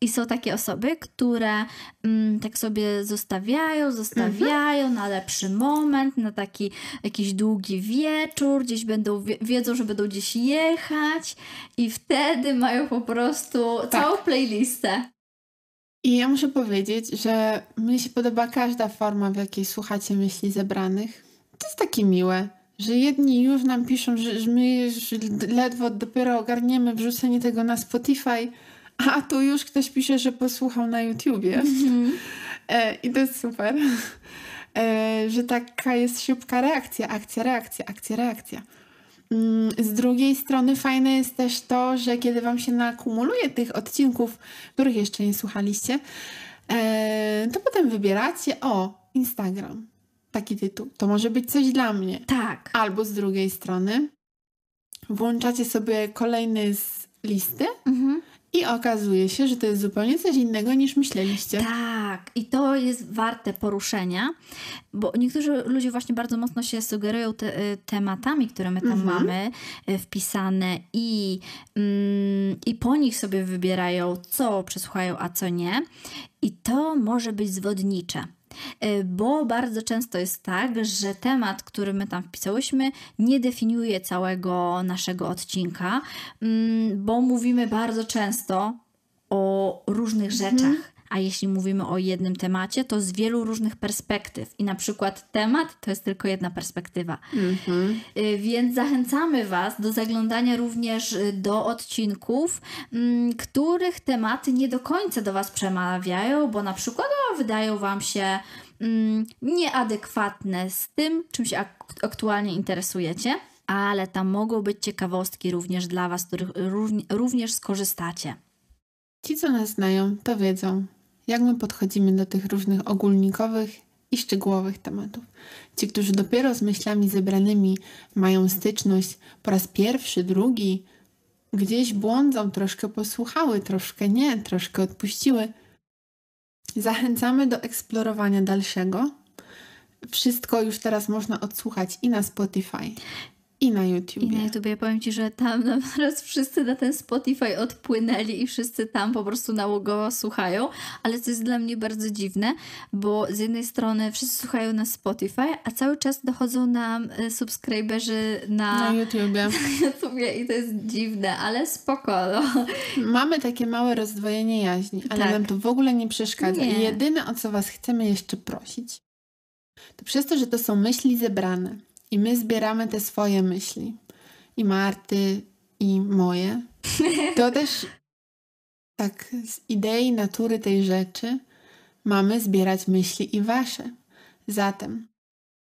[SPEAKER 1] I są takie osoby, które mm, tak sobie zostawiają, zostawiają mhm. na lepszy moment, na taki jakiś długi wieczór, gdzieś będą, wiedzą, że będą gdzieś jechać i wtedy mają po prostu tak. całą playlistę.
[SPEAKER 2] I ja muszę powiedzieć, że mnie się podoba każda forma, w jakiej słuchacie myśli zebranych. To jest takie miłe, że jedni już nam piszą, że, że my już ledwo dopiero ogarniemy wrzucenie tego na Spotify, a tu już ktoś pisze, że posłuchał na YouTubie. Mm-hmm. E, I to jest super. E, że taka jest szybka reakcja, akcja, reakcja, akcja, reakcja. Mm, z drugiej strony fajne jest też to, że kiedy Wam się nakumuluje tych odcinków, których jeszcze nie słuchaliście, e, to potem wybieracie o Instagram. Taki tytuł. To może być coś dla mnie.
[SPEAKER 1] Tak.
[SPEAKER 2] Albo z drugiej strony włączacie sobie kolejny z listy mhm. I okazuje się, że to jest zupełnie coś innego niż myśleliście.
[SPEAKER 1] Tak, i to jest warte poruszenia, bo niektórzy ludzie właśnie bardzo mocno się sugerują te, y, tematami, które my tam mhm. mamy y, wpisane i, mm, i po nich sobie wybierają, co przesłuchają, a co nie. I to może być zwodnicze. E, bo bardzo często jest tak, że temat, który my tam wpisałyśmy, nie definiuje całego naszego odcinka, mm, bo mówimy bardzo często o różnych mhm. A jeśli mówimy o jednym temacie, to z wielu różnych perspektyw. I na przykład temat to jest tylko jedna perspektywa. Mhm. Y, więc zachęcamy Was do zaglądania również y, do odcinków, mm, których tematy nie do końca do Was przemawiają, bo na przykład o, wydają Wam się mm, nieadekwatne z tym, czym się aktualnie interesujecie ale tam mogą być ciekawostki również dla Was, których również skorzystacie.
[SPEAKER 2] Ci, co nas znają, to wiedzą, jak my podchodzimy do tych różnych ogólnikowych i szczegółowych tematów. Ci, którzy dopiero z myślami zebranymi mają styczność po raz pierwszy, drugi, gdzieś błądzą, troszkę posłuchały, troszkę nie, troszkę odpuściły. Zachęcamy do eksplorowania dalszego. Wszystko już teraz można odsłuchać i na Spotify, i na YouTube.
[SPEAKER 1] I na YouTube. Ja powiem Ci, że tam teraz wszyscy na ten Spotify odpłynęli i wszyscy tam po prostu nałogowo słuchają, ale to jest dla mnie bardzo dziwne, bo z jednej strony wszyscy słuchają na Spotify, a cały czas dochodzą nam e, subskryberzy na,
[SPEAKER 2] na YouTube.
[SPEAKER 1] Na YouTube i to jest dziwne, ale spoko. No.
[SPEAKER 2] Mamy takie małe rozdwojenie jaźni, ale tak. nam to w ogóle nie przeszkadza. Nie. Jedyne, o co Was chcemy jeszcze prosić, to przez to, że to są myśli zebrane, i my zbieramy te swoje myśli. I Marty, i moje. To też tak z idei natury tej rzeczy mamy zbierać myśli i wasze. Zatem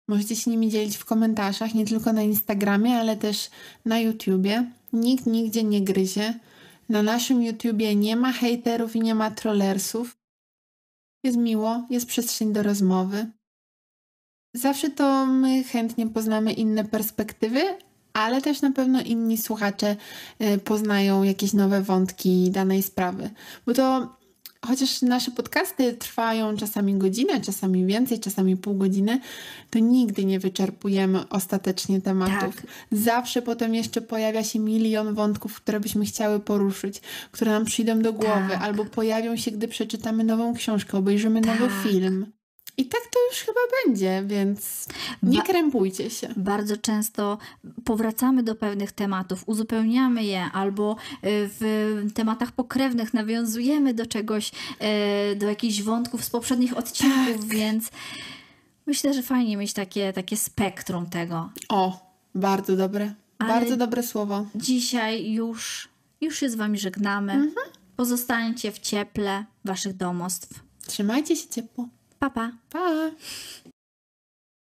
[SPEAKER 2] możecie się nimi dzielić w komentarzach, nie tylko na Instagramie, ale też na YouTubie. Nikt nigdzie nie gryzie. Na naszym YouTubie nie ma hejterów i nie ma trollersów. Jest miło, jest przestrzeń do rozmowy. Zawsze to my chętnie poznamy inne perspektywy, ale też na pewno inni słuchacze y, poznają jakieś nowe wątki danej sprawy. Bo to chociaż nasze podcasty trwają czasami godzinę, czasami więcej, czasami pół godziny, to nigdy nie wyczerpujemy ostatecznie tematów. Tak. Zawsze potem jeszcze pojawia się milion wątków, które byśmy chciały poruszyć, które nam przyjdą do głowy, tak. albo pojawią się, gdy przeczytamy nową książkę, obejrzymy tak. nowy film. I tak to już chyba będzie, więc nie krępujcie się.
[SPEAKER 1] Bardzo często powracamy do pewnych tematów, uzupełniamy je, albo y, w tematach pokrewnych nawiązujemy do czegoś, y, do jakichś wątków z poprzednich odcinków, tak. więc myślę, że fajnie mieć takie, takie spektrum tego.
[SPEAKER 2] O, bardzo dobre. Ale bardzo dobre słowo.
[SPEAKER 1] Dzisiaj już, już się z Wami żegnamy. Mhm. Pozostańcie w cieple Waszych domostw.
[SPEAKER 2] Trzymajcie się ciepło.
[SPEAKER 1] Pa, pa.
[SPEAKER 2] Pa.